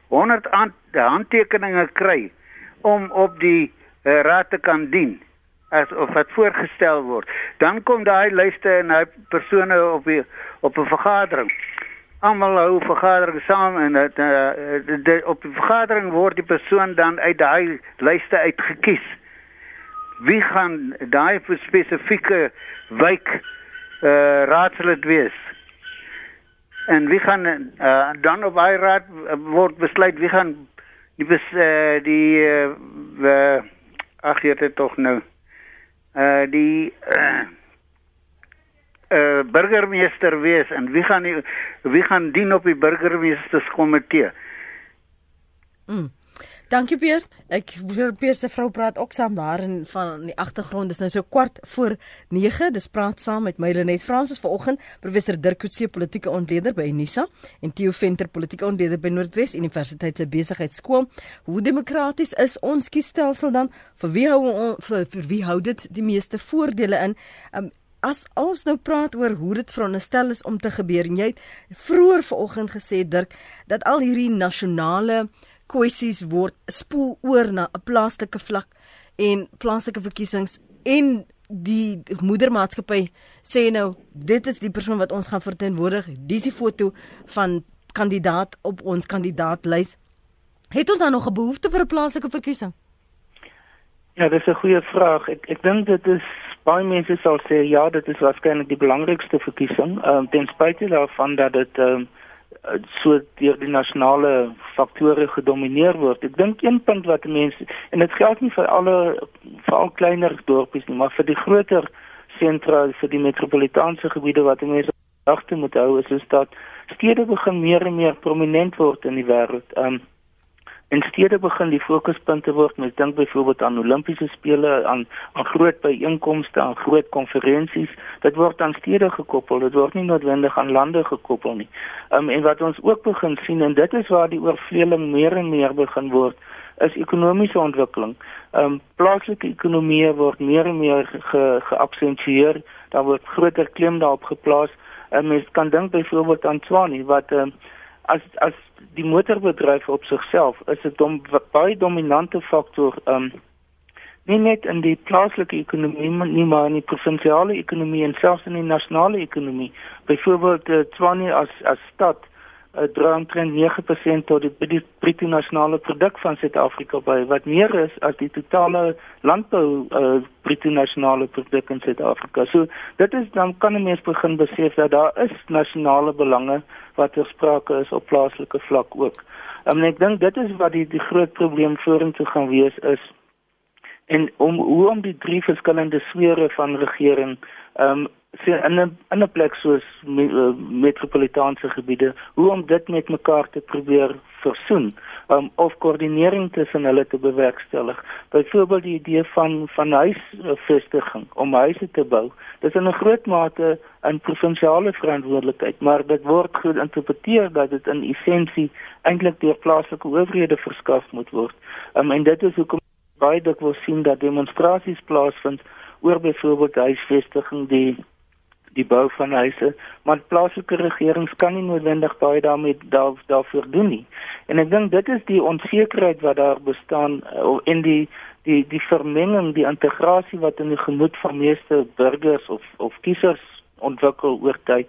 100 handtekeninge kry om op die uh, raad te kan dien as of wat voorgestel word. Dan kom daai lyste en daai persone op die op 'n vergadering. Almal hou vergadering saam en dit uh, op die vergadering word die persoon dan uit daai lyste uitgekies. Wie gaan daai spesifieke wijk uh, raadslid wees? En wie gaan uh, dan op daai raad word besluit wie gaan die bes, uh, die uh, ag het tog nou uh die uh uh burgemeester wees en wie gaan die, wie gaan dien op die burgemeesterskomitee? Mm. Dankie Pier. Ek hoor Pier se vrou praat ook saam daar in van die agtergrond. Dis nou so kwart voor 9. Dis praat saam met Mylenet Fransis vanoggend, professor Dirk Coetzee, politieke ontleder by Unisa en Theo Venter, politieke ontleder by Noordwes Universiteit se besigheidskool. Hoe demokraties is ons kiesstelsel dan? Vir wie hou vir, vir wie hou dit die meeste voordele in? Um, As ons nou praat oor hoe dit veronderstel is om te gebeur en jy het vroeër vanoggend gesê Dirk dat al hierdie nasionale kwessies word spoel oor na 'n plaaslike vlak en plaaslike verkiesings en die moedermaatskappy sê nou dit is die persoon wat ons gaan verteenwoordig. Dis die foto van kandidaat op ons kandidaatlys het ons dan nog 'n behoefte vir 'n plaaslike verkiesing? Ja, dis 'n goeie vraag. Ek ek dink dit is baie mense sal sê ja, dit is waarskynlik die belangrikste verkiesing, ehm um, ten spyte daarvan dat dit ehm um, so deur die nasionale faktore gedomeineer word. Ek dink een punt wat mense en dit geld nie vir alle vir al kleiner dorpies nie, maar vir die groter sentra, vir die metropolitaanse gebiede wat mense agter moet hou is, is dat stede begin meer en meer prominent word in die wêreld. Um En stede begin die fokuspunte word. Mens dink byvoorbeeld aan Olimpiese spele, aan aan groot byeenkomste, aan groot konferensies. Dit word aan stede gekoppel. Dit word nie noodwendig aan lande gekoppel nie. Um, en wat ons ook begin sien en dit is waar die oorvleeling meer en meer begin word, is ekonomiese ontwikkeling. Ehm um, plaaslike ekonomie word meer en meer ge, geaksentueer. Daar word groter klem daarop geplaas. En mens kan dink byvoorbeeld aan Swani wat ehm um, as as die motorbedryf op sigself is 'n dom, baie dominante faktor um nie net in die plaaslike ekonomie nie maar in die provinsiale ekonomie en selfs in die nasionale ekonomie byvoorbeeld uh, Tshwane as as stad uh, dra omtrent 9% tot die, die bruto nasionale produk van Suid-Afrika by wat meer is as die totale landbou uh, bruto nasionale produk in Suid-Afrika. So dit is dan kan 'n mens begin besef dat daar is nasionale belange wat ter sprake is op plaaslike vlak ook. Um, en ek dink dit is wat die die groot probleem vorentoe gaan wees is en om hoe om die drie verskillende sfere van regering um sien in 'n in 'n plek soos me, uh, metropolitaanse gebiede hoe om dit met mekaar te probeer versoen um, of koördinering tussen hulle te bewerkstellig. Byvoorbeeld die idee van van huisvestiging om huise te bou. Dis in 'n groot mate 'n provinsiale verantwoordelikheid maar dit word geïnterpreteer dat dit in essensie eintlik deur plaaslike owerhede verskaf moet word. Um, en dit is hoekom baie dikwels sien dat demonstrasies plaasvind oor byvoorbeeld huisvestiging die die bou van huise, maar plaaslike regerings kan nie noodwendig baie daarmee daar daarvoor doen nie. En ek dink dit is die onsekerheid wat daar bestaan in eh, die die die vermenging, die integrasie wat in die gemoed van meeste burgers of of kiesers ontwikkel oor tyd.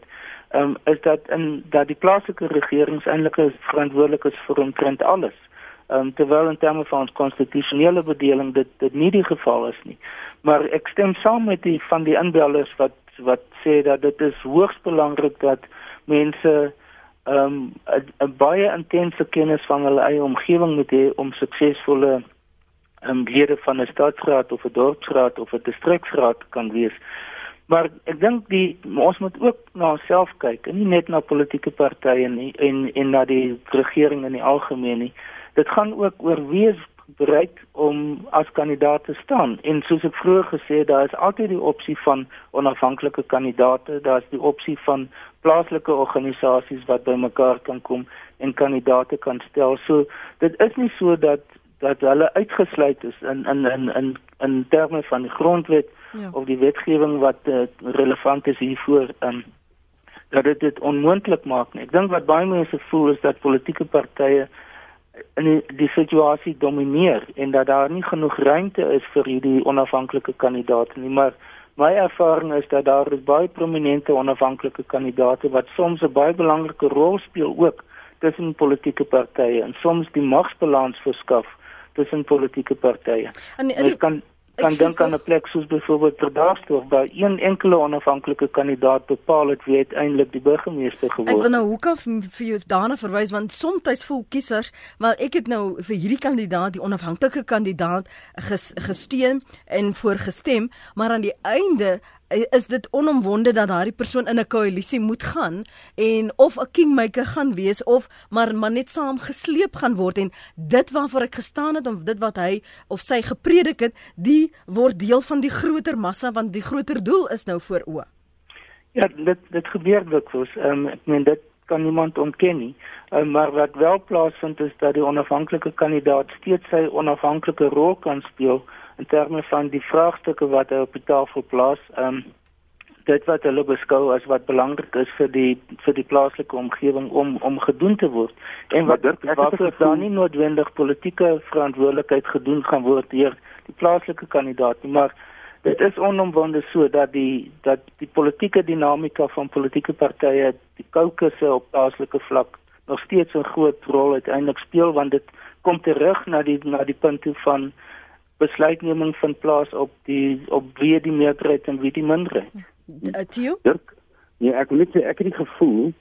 Ehm um, is dat in dat die plaaslike regerings eintlik verantwoordelik is vir omtrent alles. Ehm um, terwyl in terme van ons konstitusionele bedeling dit dit nie die geval is nie. Maar ek stem saam met die van die inbellers wat wat sê dat dit is hoogs belangrik dat mense ehm um, 'n baie intense kennis van hulle eie omgewing moet hê om suksesvolle um, lede van 'n staatsraad of 'n dorpsraad of 'n distriksraad kan wees. Maar ek dink die ons moet ook na onsself kyk en nie net na politieke partye nie en en na die regering in die algemeen nie. Dit gaan ook oor wie is bereid om as kandidaat te staan. En soos ek vroeër gesê het, daar is altyd die opsie van onafhanklike kandidaate, daar is die opsie van plaaslike organisasies wat bymekaar kan kom en kandidaate kan stel. So dit is nie so dat dat hulle uitgesluit is in in in in in terme van die grondwet ja. of die wetgewing wat uh, relevant is hiervoor um, dat dit dit onmoontlik maak nie. Ek dink wat baie mense voel is dat politieke partye in die, die situasie domineer en dat daar nie genoeg ruimte is vir hierdie onafhanklike kandidaate nie maar my ervaring is dat daar is baie prominente onafhanklike kandidaate wat soms 'n baie belangrike rol speel ook tussen politieke partye en soms die magsbalans verskaf tussen politieke partye. En, en die, kan kan dink aan 'n plek soos byvoorbeeld Verdaagsdorp waar een enkele onafhanklike kandidaat bepaal het wie uiteindelik die burgemeester geword het. Ek wil nou hoekom vir jou daarna verwys want soms voel kiesers, maar ek het nou vir hierdie kandidaat, die onafhanklike kandidaat ges, gesteun en voorgestem, maar aan die einde is dit onomwonde dat daardie persoon in 'n koalisie moet gaan en of 'n kingmaker gaan wees of maar maar net saam gesleep gaan word en dit waarvoor ek gestaan het of dit wat hy of sy gepredik het, die word deel van die groter massa want die groter doel is nou voor oë. Ja, dit dit gebeur dikwels. Ehm um, ek meen dit kan niemand ontken nie. Um, maar wat wel plaasvind is dat die onafhanklike kandidaat steeds sy onafhanklike rol kan speel in terme van die vraagstukke wat hy op die tafel plaas. Ehm um, dit wat hulle beskou as wat belangrik is vir die vir die plaaslike omgewing om om gedoen te word. En wat waarvoor daar nie noodwendig politieke verantwoordelikheid gedoen gaan word deur die plaaslike kandidaat nie, maar dit is onomwonde so dat die dat die politieke dinamika van politieke partye die kokusse op plaaslike vlak nog steeds 'n groot rol uiteindelik speel want dit kom terug na die na die punt van besluitneming van plaas op die op wie die meerderheid en wie die minderheid. Tio? Dirk, nee, ek wil net sê ek het die gevoel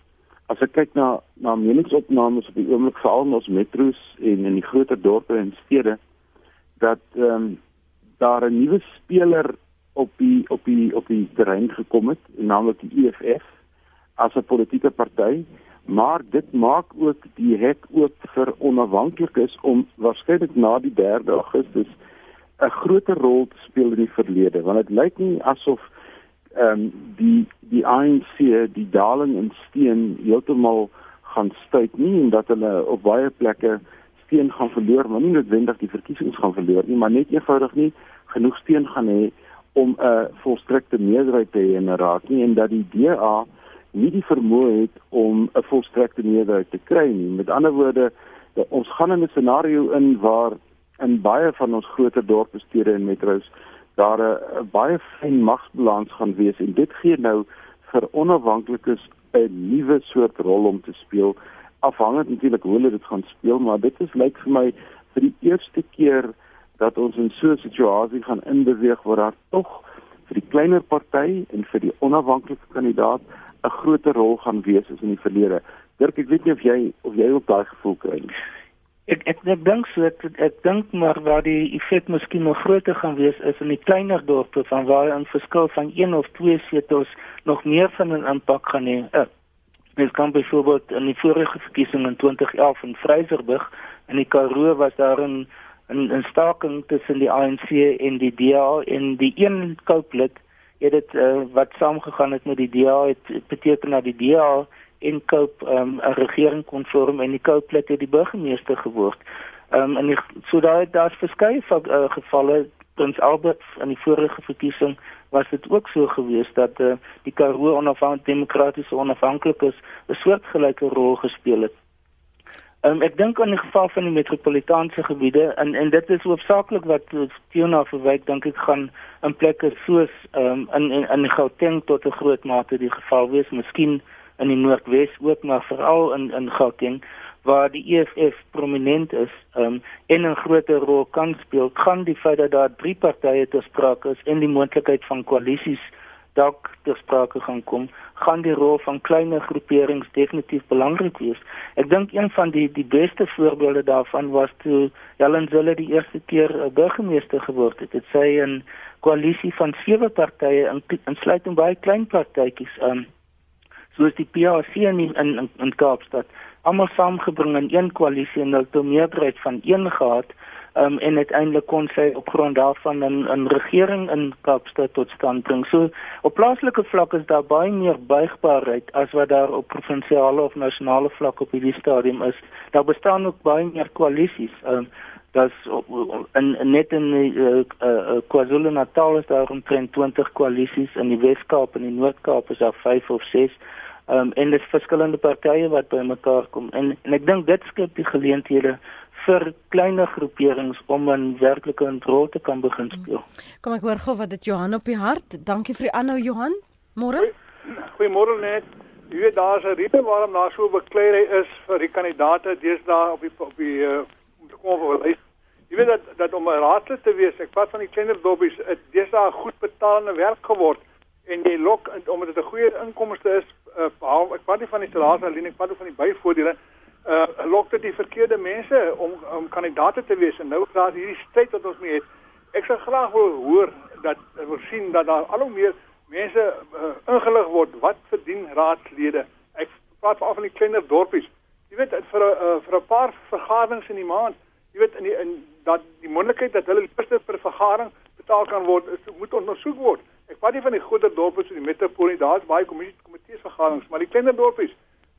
as ek kyk na na meningsopnames op die oomblik veral in ons metro's en in die groter dorpe en stede dat ehm um, daar 'n nuwe speler op die op die op die terrein gekom het, naamlik die EFF as 'n politieke party, maar dit maak ook die hek oop vir onafhanklikes om waarskynlik na die 3 Augustus 'n groter rol speel in die verlede, want dit lyk nie asof ehm um, die die ANC die daling in steen heeltemal gaan stuit nie en dat hulle op baie plekke steen gaan verloor, maar nie noodwendig die verkiesings gaan verloor nie, maar net eenvoudig nie genoeg steen gaan hê om 'n uh, volstrekte meerderheid te hê in raad nie en dat die DA nie die vermoë het om 'n volstrekte meerderheid te kry nie. Met ander woorde, ons gaan in 'n scenario in waar in baie van ons groter dorpe, stede en metro's daar 'n baie fyn magsbalans gaan wees en dit gee nou vir onafhanklikes 'n nuwe soort rol om te speel afhangend natuurlik hoe hulle dit gaan speel maar dit is lyk vir my vir die eerste keer dat ons in so 'n situasie gaan inbeweeg waar daar tog vir die kleiner party en vir die onafhanklike kandidaat 'n groter rol gaan wees as in die verlede. Dirk, ek weet nie of jy of jy ook daai gevoel kry nie. Ek ek ek dink so ek, ek dink maar waar die effek miskien nog groter gaan wees is in die kleiner dorpe van waar 'n verskil van 1 of 2 setels nog meer van 'n impak gaan hê. Uh, Mens kan byvoorbeeld in die vorige verkiesing in 2011 in Vryburg in die Karoo was daar 'n 'n staking tussen die ANC en die DA en die een kooplid het dit uh, wat saamgegaan het met die DA het beteken dat die DA en um, 'n regering kon vorm en die Cope het die burgemeester geword. Ehm um, en die, so daar daar's verskeie uh, gevalle Prins Albert in die vorige verkiesing was dit ook so gewees dat uh, die Karoo onafhanklike demokratiese onafhanklikes 'n soortgelyke rol gespeel het. Um, ek dink aan die geval van die metropolitaanse gebiede en en dit is hoofsaaklik wat Tiona verwyk dink ek gaan in plekke soos um, in in in Gauteng tot 'n groot mate die geval wees, miskien in die Noordwes ook, maar veral in in Gauteng waar die EFF prominent is um, en 'n groter rol kan speel, kan die feit dat daar drie partye te sprake is en die moontlikheid van koalisies dalk ter sprake gaan kom, gaan die rol van kleiner groeperings definitief belangrik wees. Ek dink een van die die beste voorbeelde daarvan was toe Helen Zille die eerste keer 'n burgemeester geword het. Dit sê 'n koalisie van sewe partye insluitend baie klein partytjies aan um, soos die PAC in in, in, in Kaapstad almal saamgebring in een koalisie en hulle het 'n meerderheid van 1 gehad um, en uiteindelik kon sy op grond daarvan 'n 'n regering in Kaapstad tot stand bring. So op plaaslike vlak is daar baie meer buigbaarheid as wat daar op provinsiale of nasionale vlak op hierdie stadium is. Daar bestaan ook baie meer koalisies. Um, dat in, in net in die uh, uh, KwaZulu-Natal is daar omtrent 20 koalisies in die Wes-Kaap en die Noord-Kaap is daar 5 of 6 um, en dis verskillende partye wat bymekaar kom en, en ek dink dit skep die geleenthede vir kleiner groeperings om 'n werklike rol te kan begin speel. Kom ek hoor gou wat dit Johan op die hart. Dankie vir die aanhou Johan. Môre. Goeiemôre net. Jy weet daar's 'n rede waarom daar so bekleierery is vir die kandidaate deesdae op die op die uh, kom vir lys. Jy weet dat dat om 'n raadslid te wees, ek praat van die kleiner dorpies, dit deesdae goed betaalde werk geword en jy lok omdat dit 'n goeie inkomste is, uh, ek praat nie van die salaris alleen, ek praat van die byvoordele uh lok dit die verkeerde mense om om kandidate te wees en nou is daar hierdie stryd wat ons mee het. Ek sou graag wil hoor dat wil sien dat daar al hoe meer mense uh, ingelig word wat verdien raadslede. Ek praat veral van die kleiner dorpies. Jy weet vir 'n uh, vir 'n paar vergaderings in die maand, jy weet in die in dat die moontlikheid dat hulle eerste per vergadering betaal kan word, is moet ondersoek word. Ek praat nie van die groter dorpe so die metropool nie, daar's baie komitees komitees vergaderings, maar die kleiner dorpies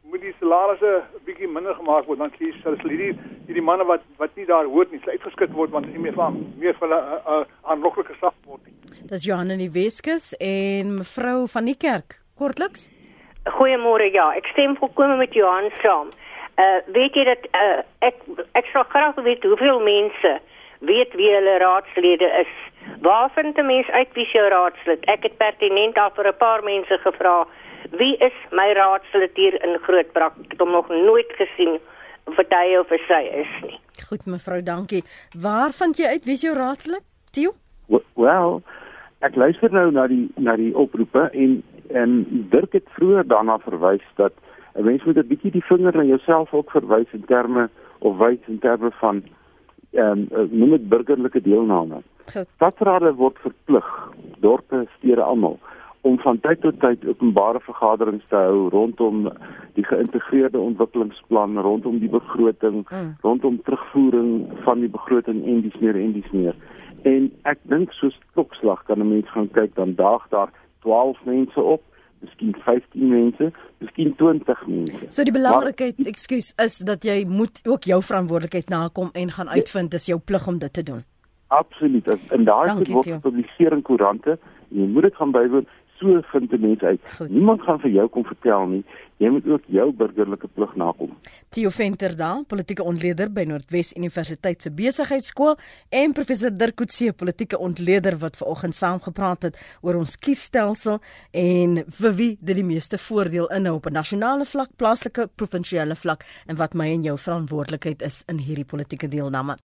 moet die salarisse 'n bietjie minder gemaak word dan kies hulle hierdie hierdie manne wat wat nie daar hoort nie, hulle uitgeskit word want hulle nie meer van meer vir hulle uh, uh, aanloklike sag word nie. Dis Johan in die Weskus en mevrou van die kerk. Kortliks? Goeiemôre ja, ek stem volkome met Johan saam. Uh weet jy dat uh, ek ek sou graag weet hoeveel mense weet wie hulle raadslede is. Waar vind 'n mens uit wie jou raadslid? Ek het pertinent al vir 'n paar mense gevra, wie is my raadslid hier in Grootbrak? Ek het hom nog nooit gesien of hy of sy is nie. Goed mevrou, dankie. Waar vind jy uit wie jou raadslid? Tio? Wel, ek luister nou na die na die oproepe en en Dirk het vroeër daarna verwys dat 'n mens moet 'n bietjie die vinger na jouself ook verwys in terme of wys in terme van ehm um, noem dit burgerlike deelname. Stadsrade word verplig, dorpe, stede almal om van tyd tot tyd openbare vergaderings te hou rondom die geïntegreerde ontwikkelingsplan, rondom die begroting, mm. rondom terugvoering van die begroting en dis meer en dis meer. En ek dink soos klokslag kan 'n mens gaan kyk dan daag daar 12 mense op, miskien 15 mense, miskien 20 mense. So die belangrikheid, ekskuus, is dat jy moet ook jou verantwoordelikheid nakom en gaan uitvind dis jou plig om dit te doen. Absoluut. En daar het word gepubliseer in koerante. Jy moet dit gaan bywoon so vind die mense uit. Goed. Niemand gaan vir jou kom vertel nie. Jy moet ook jou burgerlike plig nakom. Theo Venter daar, politieke ontleder by Noordwes Universiteit se besigheidskool en professor Dirk Coetzee, politieke ontleder wat vanoggend saamgepraat het oor ons kiesstelsel en vir wie dit die meeste voordeel inhou op 'n nasionale vlak, plaaslike, provinsiale vlak en wat my en jou verantwoordelikheid is in hierdie politieke deelname.